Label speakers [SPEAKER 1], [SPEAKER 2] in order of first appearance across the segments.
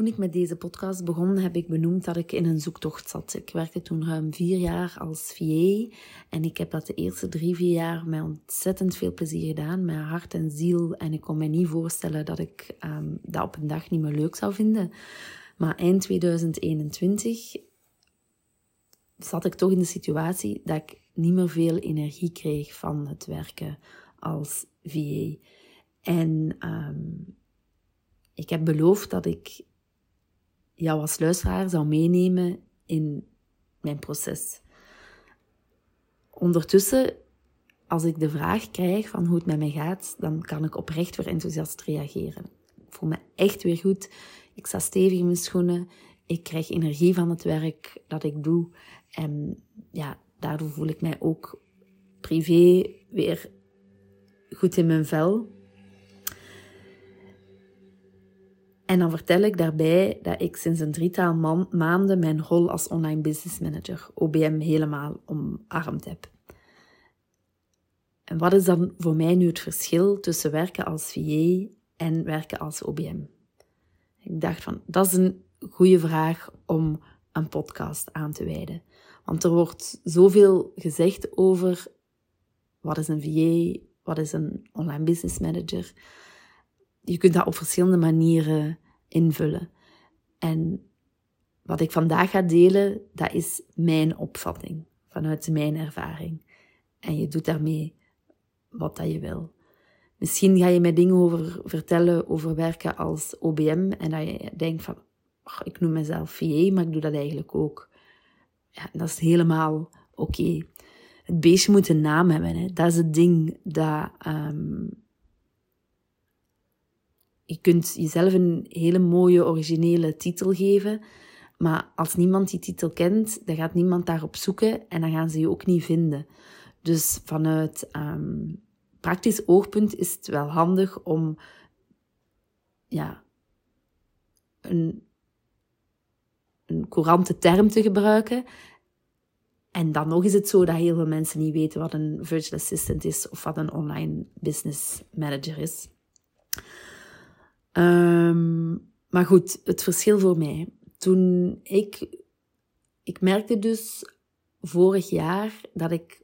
[SPEAKER 1] Toen ik met deze podcast begon, heb ik benoemd dat ik in een zoektocht zat. Ik werkte toen ruim vier jaar als VA en ik heb dat de eerste drie, vier jaar met ontzettend veel plezier gedaan, met hart en ziel. En ik kon me niet voorstellen dat ik um, dat op een dag niet meer leuk zou vinden. Maar eind 2021 zat ik toch in de situatie dat ik niet meer veel energie kreeg van het werken als VA. En um, ik heb beloofd dat ik jou als luisteraar zou meenemen in mijn proces. Ondertussen, als ik de vraag krijg van hoe het met mij gaat, dan kan ik oprecht weer enthousiast reageren. Ik voel me echt weer goed. Ik sta stevig in mijn schoenen. Ik krijg energie van het werk dat ik doe. En ja, daardoor voel ik mij ook privé weer goed in mijn vel. En dan vertel ik daarbij dat ik sinds een drietal maanden mijn rol als online business manager, OBM, helemaal omarmd heb. En wat is dan voor mij nu het verschil tussen werken als VA en werken als OBM? Ik dacht van, dat is een goede vraag om een podcast aan te wijden. Want er wordt zoveel gezegd over wat is een VA, wat is een online business manager je kunt dat op verschillende manieren invullen. En wat ik vandaag ga delen, dat is mijn opvatting, vanuit mijn ervaring. En je doet daarmee wat dat je wil. Misschien ga je mij dingen over vertellen over werken als OBM en dat je denkt van, ik noem mezelf VA, maar ik doe dat eigenlijk ook. Ja, dat is helemaal oké. Het beestje moet een naam hebben. Hè. Dat is het ding dat um, je kunt jezelf een hele mooie, originele titel geven. Maar als niemand die titel kent, dan gaat niemand daarop zoeken en dan gaan ze je ook niet vinden. Dus vanuit um, praktisch oogpunt is het wel handig om ja, een, een courante term te gebruiken. En dan nog is het zo dat heel veel mensen niet weten wat een virtual assistant is of wat een online business manager is. Um, maar goed, het verschil voor mij. Toen ik, ik merkte dus vorig jaar dat ik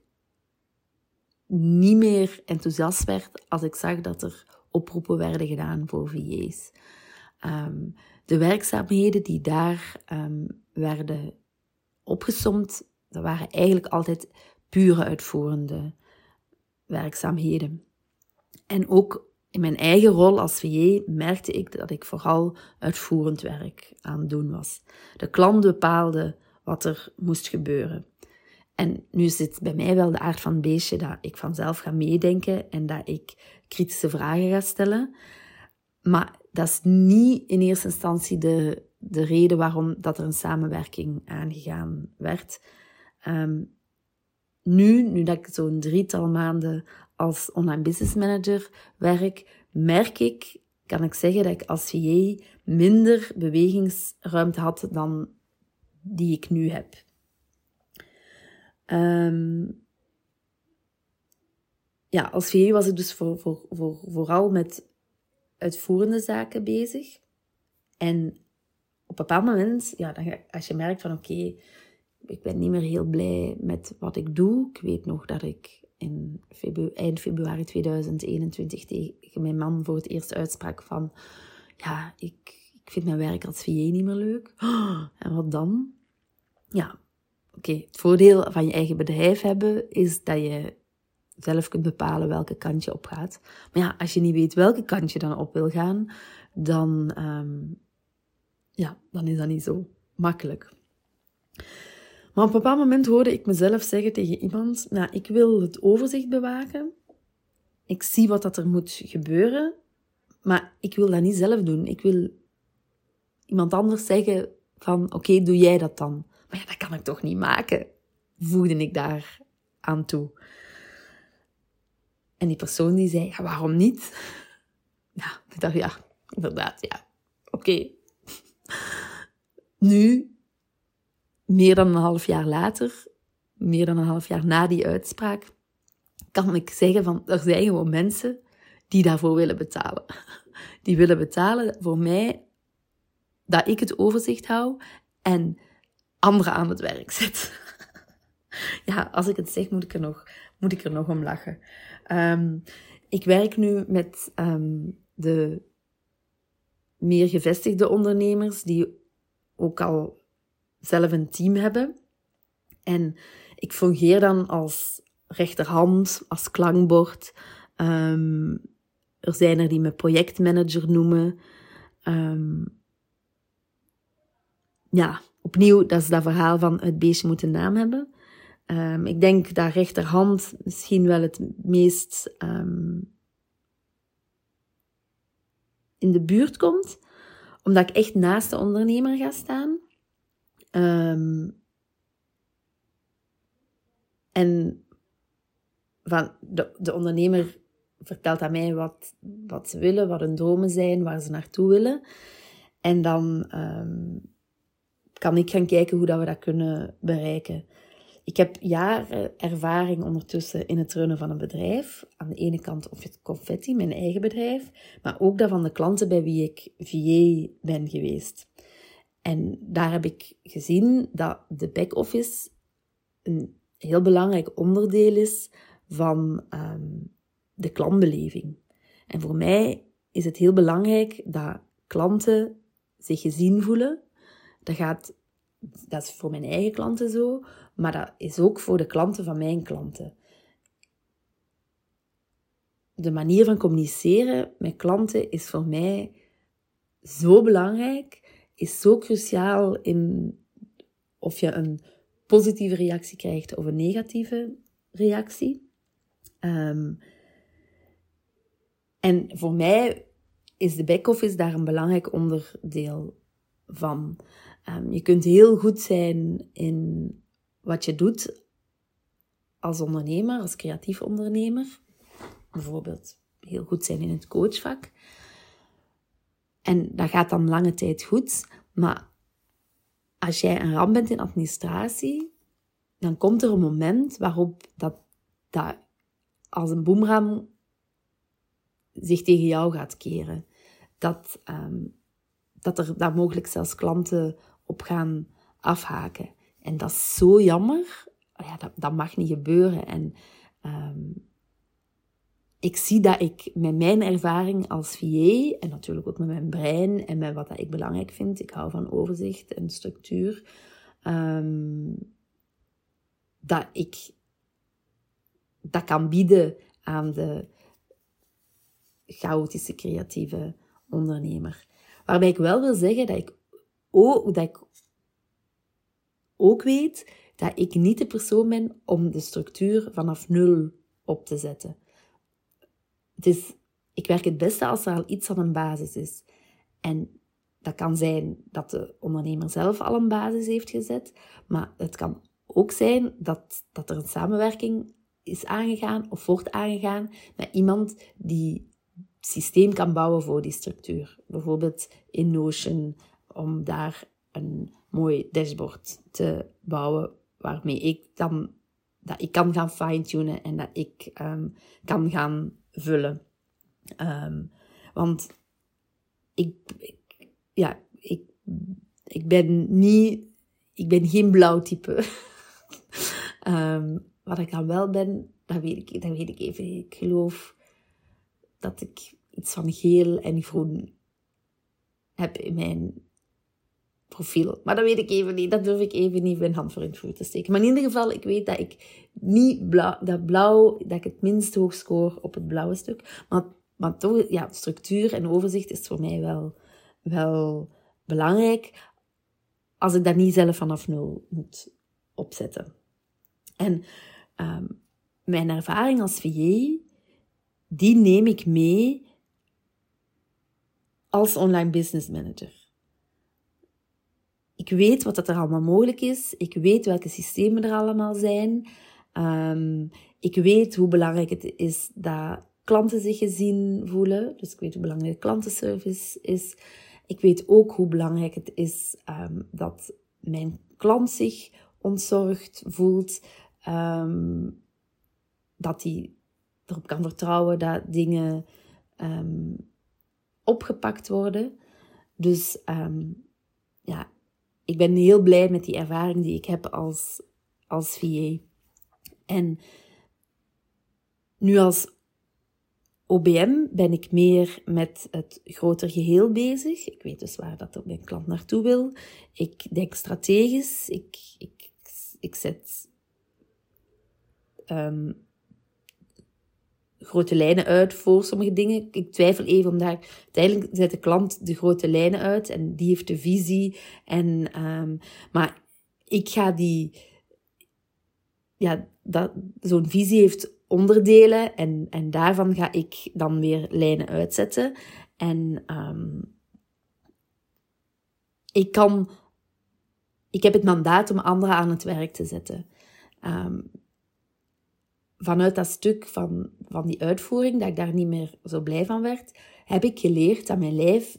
[SPEAKER 1] niet meer enthousiast werd als ik zag dat er oproepen werden gedaan voor VA's. Ehm, de werkzaamheden die daar um, werden opgesomd, dat waren eigenlijk altijd pure uitvoerende werkzaamheden. En ook in mijn eigen rol als VJ merkte ik dat ik vooral uitvoerend werk aan het doen was. De klant bepaalde wat er moest gebeuren. En nu zit bij mij wel de aard van beestje dat ik vanzelf ga meedenken en dat ik kritische vragen ga stellen. Maar dat is niet in eerste instantie de, de reden waarom dat er een samenwerking aangegaan werd. Um, nu, nu dat ik zo'n drietal maanden als online business manager werk, merk ik, kan ik zeggen dat ik als VA minder bewegingsruimte had dan die ik nu heb. Um, ja, als VA was ik dus voor, voor, voor, vooral met uitvoerende zaken bezig. En op een bepaald moment, ja, dan, als je merkt van oké, ik ben niet meer heel blij met wat ik doe. Ik weet nog dat ik in eind februari 2021 tegen mijn man voor het eerst uitsprak van... Ja, ik, ik vind mijn werk als VA niet meer leuk. en wat dan? Ja, oké. Het voordeel van je eigen bedrijf hebben is dat je zelf kunt bepalen welke kant je op gaat. Maar ja, als je niet weet welke kant je dan op wil gaan, dan, um, ja, dan is dat niet zo makkelijk. Maar op een bepaald moment hoorde ik mezelf zeggen tegen iemand, nou, ik wil het overzicht bewaken. Ik zie wat dat er moet gebeuren, maar ik wil dat niet zelf doen. Ik wil iemand anders zeggen van, oké, doe jij dat dan. Maar ja, dat kan ik toch niet maken, voegde ik daar aan toe. En die persoon die zei, ja, waarom niet? Ja, ik dacht, ja, inderdaad, ja, oké. Nu meer dan een half jaar later, meer dan een half jaar na die uitspraak, kan ik zeggen van er zijn gewoon mensen die daarvoor willen betalen. Die willen betalen voor mij dat ik het overzicht hou en anderen aan het werk zet. ja, als ik het zeg, moet ik er nog, moet ik er nog om lachen. Um, ik werk nu met um, de meer gevestigde ondernemers die ook al zelf een team hebben. En ik fungeer dan als rechterhand, als klankbord. Um, er zijn er die me projectmanager noemen. Um, ja, opnieuw, dat is dat verhaal van het beestje moet een naam hebben. Um, ik denk dat rechterhand misschien wel het meest in de buurt komt, omdat ik echt naast de ondernemer ga staan. Um, en van de, de ondernemer vertelt aan mij wat, wat ze willen, wat hun dromen zijn, waar ze naartoe willen. En dan kan ik gaan kijken hoe dat we dat kunnen bereiken. Ik heb jaren ervaring ondertussen in het runnen van een bedrijf. Aan de ene kant of het confetti, mijn eigen bedrijf, maar ook dat van de klanten bij wie ik VA ben geweest. En daar heb ik gezien dat de back-office een heel belangrijk onderdeel is van um, de klantbeleving. En voor mij is het heel belangrijk dat klanten zich gezien voelen. Dat gaat dat is voor mijn eigen klanten zo, maar dat is ook voor de klanten van mijn klanten. De manier van communiceren met klanten is voor mij zo belangrijk, is zo cruciaal in of je een positieve reactie krijgt of een negatieve reactie. Ehm, en voor mij is de back-office daar een belangrijk onderdeel van. Um, je kunt heel goed zijn in wat je doet als ondernemer, als creatief ondernemer. Bijvoorbeeld heel goed zijn in het coachvak. En dat gaat dan lange tijd goed. Maar als jij een ram bent in administratie, dan komt er een moment waarop dat, dat als een boemram zich tegen jou gaat keren. Dat, um, dat er daar mogelijk zelfs klanten op gaan afhaken. En dat is zo jammer. Ja, dat, dat mag niet gebeuren. En um, ik zie dat ik met mijn ervaring als VA, en natuurlijk ook met mijn brein en met wat ik belangrijk vind, ik hou van overzicht en structuur, um, dat ik dat kan bieden aan de chaotische creatieve ondernemer. Waarbij ik wel wil zeggen dat ik ook, dat ik ook weet dat ik niet de persoon ben om de structuur vanaf nul op te zetten. Is, ik werk het beste als er al iets aan een basis is. En dat kan zijn dat de ondernemer zelf al een basis heeft gezet, maar het kan ook zijn dat, dat er een samenwerking is aangegaan of wordt aangegaan met iemand die systeem kan bouwen voor die structuur. Bijvoorbeeld in Notion, om daar een mooi dashboard te bouwen waarmee ik dan dat ik kan gaan fine-tunen en dat ik um, kan gaan vullen. Um, want ik, ik, ja, ik, ik ben niet, ik ben geen blauw type. um, wat ik dan wel ben, dat weet ik, dat weet ik even. Ik geloof dat ik iets van geel en groen heb in mijn profiel. Maar dat weet ik even niet. Dat durf ik even niet mijn hand voor in het vuur te steken. Maar in ieder geval, ik weet dat ik niet blauw, dat blauw, dat ik het minst hoog score op het blauwe stuk. Maar, maar toch, ja, structuur en overzicht is voor mij wel, wel belangrijk. Als ik dat niet zelf vanaf nul moet opzetten. En um, mijn ervaring als VJ, die neem ik mee als online business manager. Ik weet wat er allemaal mogelijk is. Ik weet welke systemen er allemaal zijn. Um, ik weet hoe belangrijk het is dat klanten zich gezien voelen. Dus ik weet hoe belangrijk klantenservice is. Ik weet ook hoe belangrijk het is um, dat mijn klant zich ontzorgd voelt. Um, dat hij erop kan vertrouwen dat dingen opgepakt worden. Dus ja, ik ben heel blij met die ervaring die ik heb als, als VA. En nu als OBM ben ik meer met het groter geheel bezig. Ik weet dus waar dat mijn klant naartoe wil. Ik denk strategisch. Ik, ik, ik zet um, grote lijnen uit voor sommige dingen. Ik twijfel even om daar... Uiteindelijk zet de klant de grote lijnen uit en die heeft de visie. En, um, maar ik ga die... Ja, dat, zo'n visie heeft onderdelen en, en daarvan ga ik dan weer lijnen uitzetten. En um, ik kan... Ik heb het mandaat om anderen aan het werk te zetten. Um, vanuit dat stuk van, van die uitvoering, dat ik daar niet meer zo blij van werd, heb ik geleerd dat mijn lijf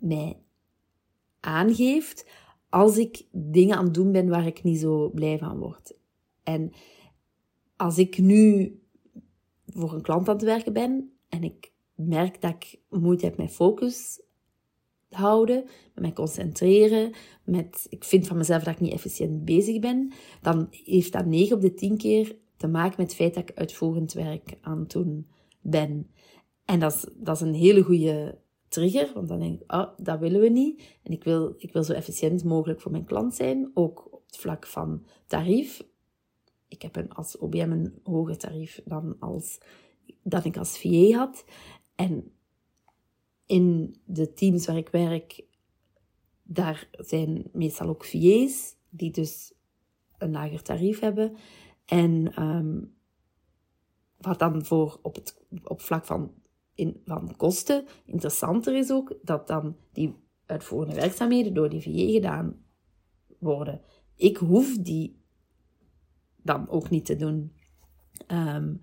[SPEAKER 1] mij aangeeft als ik dingen aan het doen ben waar ik niet zo blij van word. En als ik nu voor een klant aan het werken ben en ik merk dat ik moeite heb met focus houden, met mij concentreren, met ik vind van mezelf dat ik niet efficiënt bezig ben, dan heeft dat 9 op de 10 keer te maken met het feit dat ik uitvoerend werk aan het doen ben. En dat is, dat is een hele goede trigger, want dan denk ik, oh, dat willen we niet. En ik wil, ik wil zo efficiënt mogelijk voor mijn klant zijn, ook op het vlak van tarief. Ik heb een, als OBM een hoger tarief dan als, dat ik als VA had. En in de teams waar ik werk, daar zijn meestal ook VA's, die dus een lager tarief hebben. En um, wat dan voor op het op vlak van, in, van kosten interessanter is ook, dat dan die uitvoerende werkzaamheden door die VJ gedaan worden. Ik hoef die dan ook niet te doen. Um,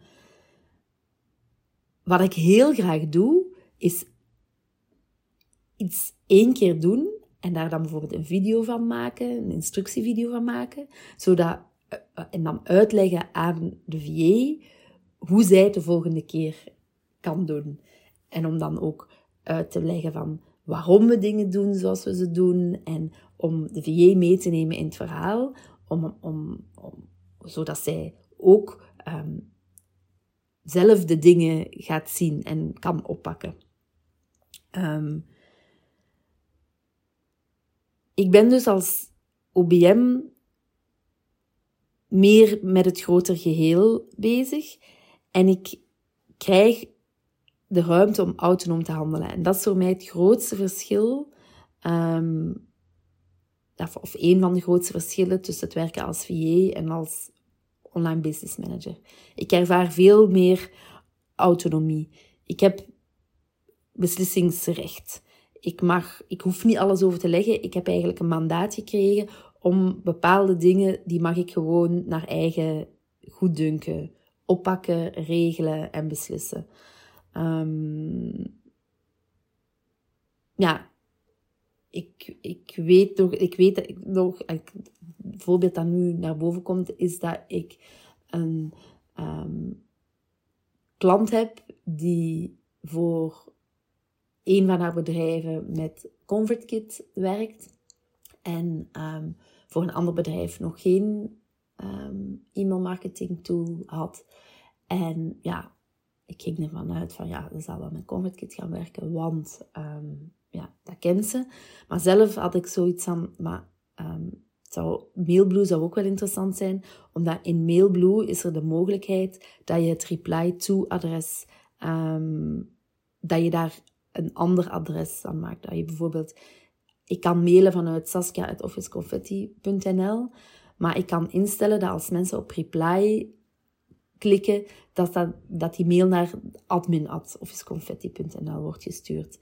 [SPEAKER 1] wat ik heel graag doe, is iets één keer doen en daar dan bijvoorbeeld een video van maken, een instructievideo van maken, zodat en dan uitleggen aan de VA hoe zij het de volgende keer kan doen. En om dan ook uit te leggen van waarom we dingen doen zoals we ze doen en om de VA mee te nemen in het verhaal, om, om, om, zodat zij ook um, zelf de dingen gaat zien en kan oppakken. Um, ik ben dus als OBM meer met het groter geheel bezig. En ik krijg de ruimte om autonoom te handelen. En dat is voor mij het grootste verschil. Um, of een van de grootste verschillen tussen het werken als VA en als online business manager. Ik ervaar veel meer autonomie. Ik heb beslissingsrecht. Ik, mag, ik hoef niet alles over te leggen. Ik heb eigenlijk een mandaat gekregen om bepaalde dingen, die mag ik gewoon naar eigen goeddunken oppakken, regelen en beslissen. Um, ja, ik, ik weet nog, ik weet dat ik nog, een voorbeeld dat nu naar boven komt, is dat ik een um, klant heb die voor een van haar bedrijven met ConvertKit werkt. En um, voor een ander bedrijf nog geen um, e-mail marketing tool had. En ja, ik ging ervan uit van ja, dat zal wel met ConvertKit gaan werken, want um, ja, dat kent ze. Maar zelf had ik zoiets van, maar um, zou, Mailblue zou ook wel interessant zijn, omdat in Mailblue is er de mogelijkheid dat je het reply to adres, um, dat je daar een ander adres aan maakt. Dat je bijvoorbeeld ik kan mailen vanuit saskia.officeconfetti.nl, maar ik kan instellen dat als mensen op reply klikken, dat, dat, dat die mail naar admin.officeconfetti.nl wordt gestuurd.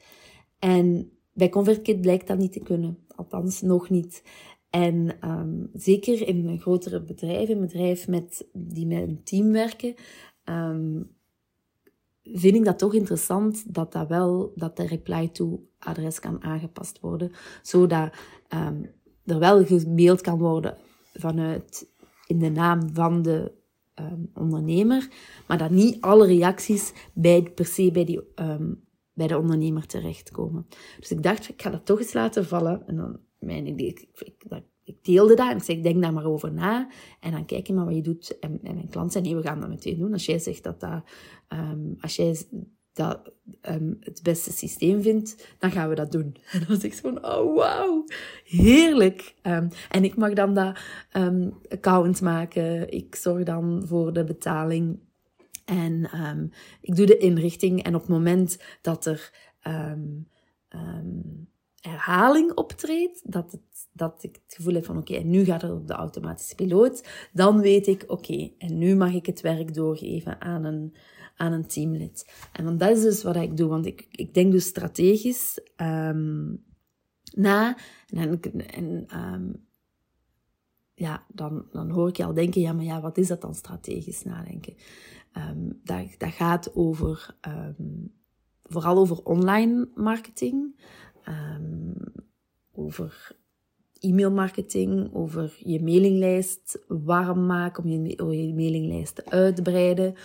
[SPEAKER 1] En bij ConvertKit blijkt dat niet te kunnen, althans nog niet. En um, zeker in grotere bedrijf, een bedrijf met, die met een team werken, um, vind ik dat toch interessant dat, dat, wel, dat de reply-to-adres kan aangepast worden, zodat um, er wel gemaild kan worden vanuit in de naam van de um, ondernemer, maar dat niet alle reacties bij, per se bij, die, um, bij de ondernemer terechtkomen. Dus ik dacht, ik ga dat toch eens laten vallen. En dan mijn idee. Ik, ik, ik deelde dat en ik denk daar maar over na. En dan kijk je maar wat je doet. En, en mijn klant zei, nee, we gaan dat meteen doen. Als jij zegt dat dat, um, als jij dat um, het beste systeem vindt, dan gaan we dat doen. En dan was ik zo van, oh wauw, heerlijk. Um, en ik mag dan dat account maken. Ik zorg dan voor de betaling. En ik doe de inrichting. En op het moment dat er herhaling optreedt, dat, het, dat ik het gevoel heb van oké, nu gaat het op de automatische piloot, dan weet ik oké, en nu mag ik het werk doorgeven aan een, aan een teamlid. En dat is dus wat ik doe, want ik, ik denk dus strategisch um, na en, en um, ja, dan, dan hoor ik je al denken, ja, maar ja, wat is dat dan strategisch nadenken? Um, dat, dat gaat over, vooral over online marketing um, over e-mailmarketing, over je mailinglijst warm maken, om je, mailinglijst te breiden,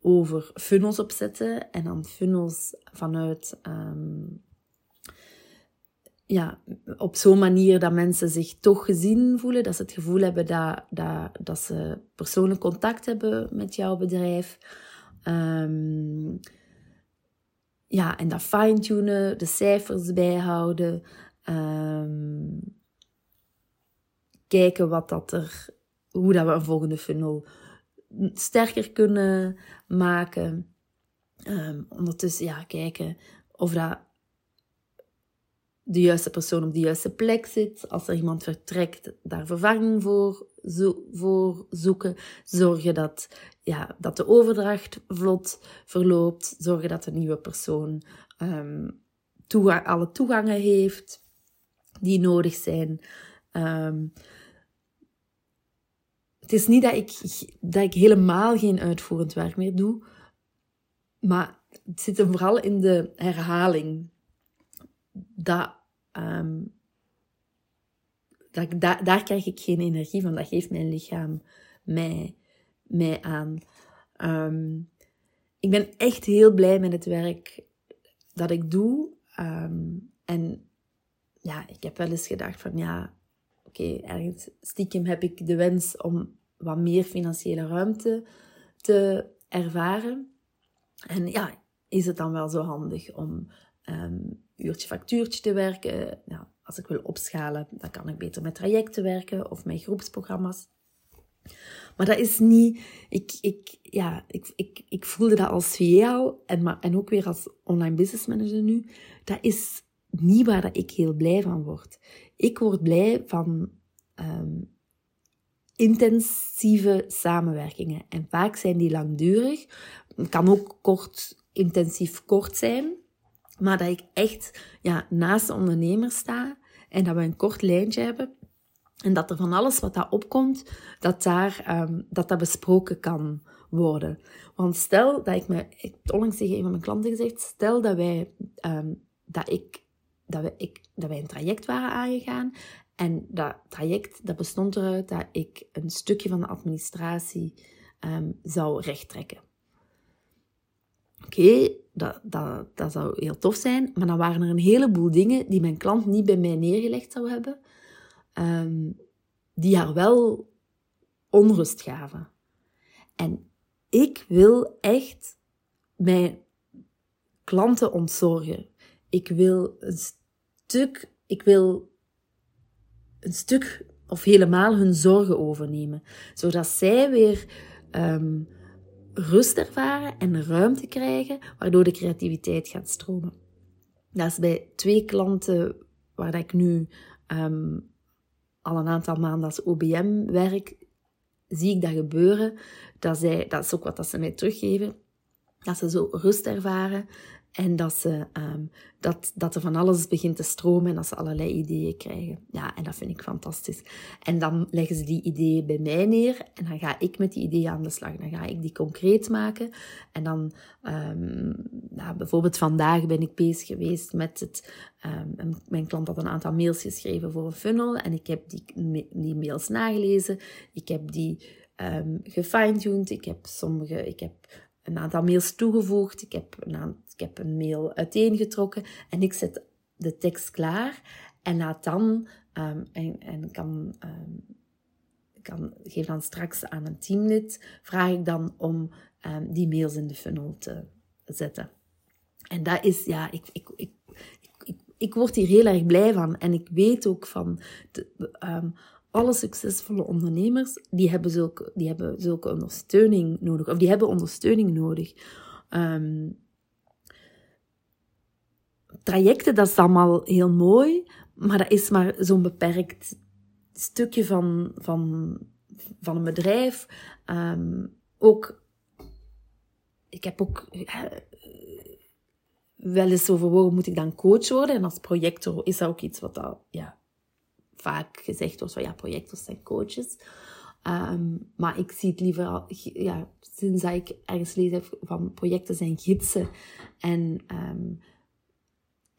[SPEAKER 1] over funnels opzetten en dan funnels vanuit um, ja, op zo'n manier dat mensen zich toch gezien voelen, dat ze het gevoel hebben dat, dat, dat ze persoonlijk contact hebben met jouw bedrijf. Um, ja, en dat fine-tunen, de cijfers bijhouden. Um, kijken wat dat er, hoe dat we een volgende funnel sterker kunnen maken. Um, ondertussen, ja, kijken of dat de juiste persoon op de juiste plek zit. Als er iemand vertrekt, daar vervanging voor, zo, voor zoeken. Zorgen dat, ja, dat de overdracht vlot verloopt. Zorgen dat de nieuwe persoon toegang, alle toegangen heeft die nodig zijn. Um, het is niet dat ik, dat ik helemaal geen uitvoerend werk meer doe, maar het zit hem vooral in de herhaling dat, um, dat, daar, daar krijg ik geen energie van. Dat geeft mijn lichaam mij, mij aan. Um, ik ben echt heel blij met het werk dat ik doe. Um, en ja, ik heb wel eens gedacht van ja, oké, ergens stiekem heb ik de wens om wat meer financiële ruimte te ervaren. En ja, is het dan wel zo handig om um, uurtje factuurtje te werken. Nou, als ik wil opschalen, dan kan ik beter met trajecten werken of met groepsprogramma's. Maar dat is niet... Ik, ik, ja, ik, ik, ik voelde dat als VA en, maar, en ook weer als online business manager nu. Dat is niet waar dat ik heel blij van word. Ik word blij van um, intensieve samenwerkingen. En vaak zijn die langdurig. Het kan ook kort, intensief kort zijn. Maar dat ik echt ja, naast de ondernemer sta en dat we een kort lijntje hebben. En dat er van alles wat daar opkomt, dat daar, um, dat, dat besproken kan worden. Want stel dat ik me, ik onlangs tegen een van mijn klanten gezegd, stel dat wij, um, dat ik, dat, we, ik, dat wij een traject waren aangegaan. En dat traject, dat bestond eruit dat ik een stukje van de administratie um, zou rechttrekken. Oké, dat, dat, dat zou heel tof zijn. Maar dan waren er een heleboel dingen die mijn klant niet bij mij neergelegd zou hebben, um, die haar wel onrust gaven. En ik wil echt mijn klanten ontzorgen. Ik wil een stuk, ik wil een stuk of helemaal hun zorgen overnemen, zodat zij weer um, rust ervaren en ruimte krijgen, waardoor de creativiteit gaat stromen. Dat is bij twee klanten waar ik nu um, al een aantal maanden als OBM werk, zie ik dat gebeuren. Dat, zij, dat is ook wat dat ze mij teruggeven. Dat ze zo rust ervaren en dat, ze, um, dat, dat er van alles begint te stromen en dat ze allerlei ideeën krijgen. Ja, en dat vind ik fantastisch. En dan leggen ze die ideeën bij mij neer en dan ga ik met die ideeën aan de slag. Dan ga ik die concreet maken. En dan, um, nou, bijvoorbeeld vandaag ben ik bezig geweest met het... Um, mijn klant had een aantal mails geschreven voor een funnel en ik heb die, die mails nagelezen. Ik heb die um, gefine-tuned. Ik heb sommige... Ik heb een aantal mails toegevoegd. Ik heb een, ik heb een mail uiteengetrokken en ik zet de tekst klaar. En laat dan, um, en, en kan, um, kan, geef dan straks aan een teamlid, vraag ik dan om um, die mails in de funnel te zetten. En dat is, ja, ik, ik, ik, ik, word hier heel erg blij van. En ik weet ook van, alle succesvolle ondernemers, die hebben, zulke, die hebben zulke ondersteuning nodig. Of die hebben ondersteuning nodig. Um, trajecten, dat is allemaal heel mooi, maar dat is maar zo'n beperkt stukje van, van, van een bedrijf. Um, ook, ik heb ook uh, wel eens overwogen, moet ik dan coach worden? En als projector is dat ook iets wat dat, ja, vaak gezegd wordt van ja, projectors zijn coaches. Um, maar ik zie het liever, ja, sinds dat ik ergens lees heb van projecten zijn gidsen. En um,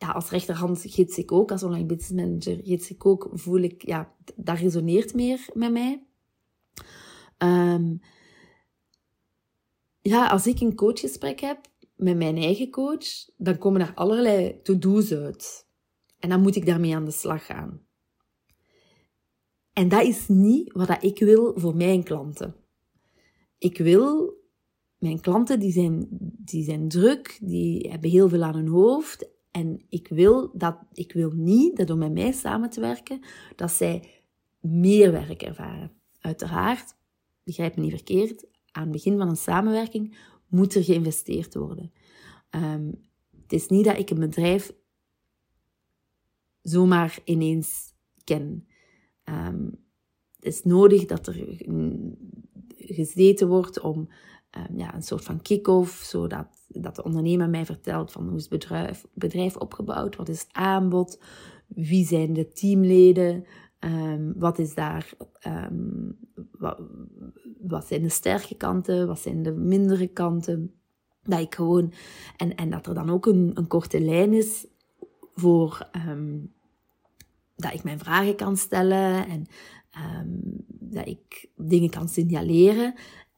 [SPEAKER 1] ja, als rechterhand gids ik ook, als online business manager gids ik ook, voel ik, ja, dat resoneert meer met mij. Um, ja, als ik een coachgesprek heb met mijn eigen coach, dan komen er allerlei to-do's uit. En dan moet ik daarmee aan de slag gaan. En dat is niet wat ik wil voor mijn klanten. Ik wil, mijn klanten die zijn, die zijn druk, die hebben heel veel aan hun hoofd. En ik wil, dat, ik wil niet dat door met mij samen te werken, dat zij meer werk ervaren. Uiteraard, begrijp me niet verkeerd, aan het begin van een samenwerking moet er geïnvesteerd worden. Um, het is niet dat ik een bedrijf zomaar ineens ken. Um, het is nodig dat er gezeten wordt om um, ja, een soort van kick-off, zodat dat de ondernemer mij vertelt van hoe is het bedrijf, bedrijf opgebouwd, wat is het aanbod, wie zijn de teamleden, um, wat is daar, um, wat, wat, zijn de sterke kanten, wat zijn de mindere kanten. Dat ik gewoon, en, en dat er dan ook een, een korte lijn is voor dat ik mijn vragen kan stellen en dat ik dingen kan signaleren.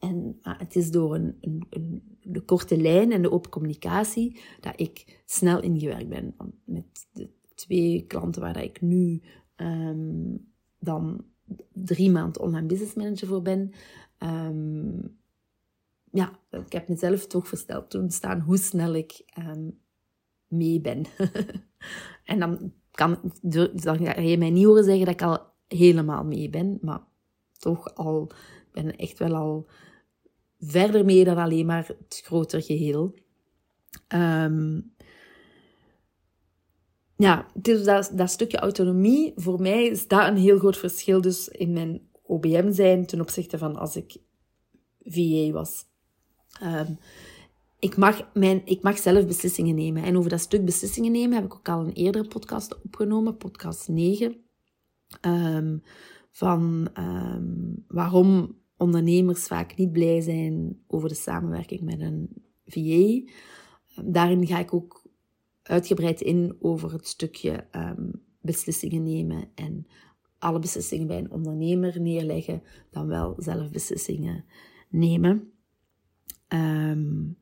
[SPEAKER 1] En maar het is door een, een, een, de korte lijn en de open communicatie dat ik snel ingewerkt ben. Met de twee klanten waar ik nu um, dan drie maanden online business manager voor ben. Um, ja, ik heb mezelf toch versteld toen staan hoe snel ik um, mee ben. en dan, kan, je mij niet horen zeggen dat ik al helemaal mee ben, maar toch al ben echt wel al verder mee dan alleen maar het grotere geheel. Um, ja, dus dat, stukje autonomie, voor mij is dat een heel groot verschil dus in mijn OBM zijn ten opzichte van als ik VA was. Um, ik, mag mijn, ik mag zelf beslissingen nemen. En over dat stuk beslissingen nemen heb ik ook al een eerdere podcast opgenomen, podcast 9. Um, ehm, van waarom ondernemers vaak niet blij zijn over de samenwerking met een VA. Daarin ga ik ook uitgebreid in over het stukje um, beslissingen nemen en alle beslissingen bij een ondernemer neerleggen, dan wel zelf beslissingen nemen. Um,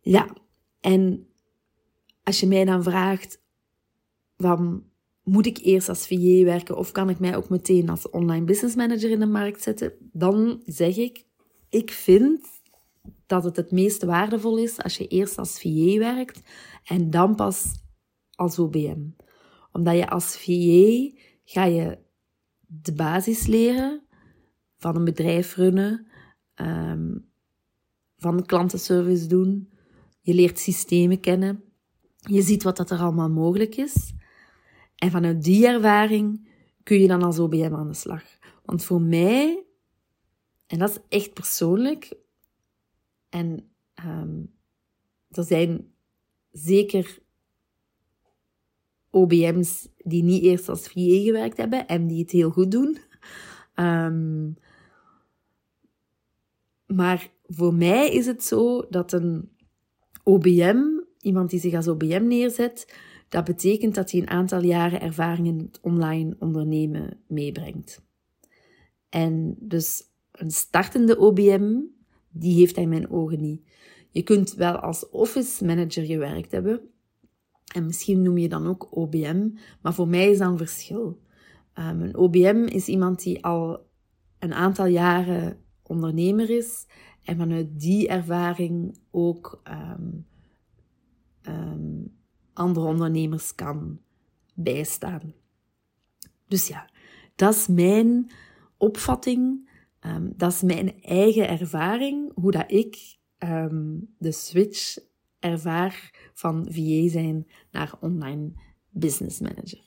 [SPEAKER 1] ja, en als je mij dan vraagt, van moet ik eerst als VJ werken of kan ik mij ook meteen als online business manager in de markt zetten? Dan zeg ik, ik vind dat het het meest waardevol is als je eerst als VJ werkt en dan pas als OBM. Omdat je als VJ ga je de basis leren van een bedrijf runnen, um, van klantenservice doen. Je leert systemen kennen. Je ziet wat dat er allemaal mogelijk is. En vanuit die ervaring kun je dan als OBM aan de slag. Want voor mij, en dat is echt persoonlijk, en um, er zijn zeker OBM's die niet eerst als VA gewerkt hebben en die het heel goed doen. Um, maar voor mij is het zo dat een OBM, iemand die zich als OBM neerzet, dat betekent dat hij een aantal jaren ervaring in het online ondernemen meebrengt. En dus een startende OBM, die heeft hij in mijn ogen niet. Je kunt wel als office manager gewerkt hebben, En misschien noem je dan ook OBM, maar voor mij is dat een verschil. Um, een OBM is iemand die al een aantal jaren ondernemer is en vanuit die ervaring ook um, um, andere ondernemers kan bijstaan. Dus ja, dat is mijn opvatting, um, dat is mijn eigen ervaring, hoe dat ik de switch ervaar van VA zijn naar online business manager.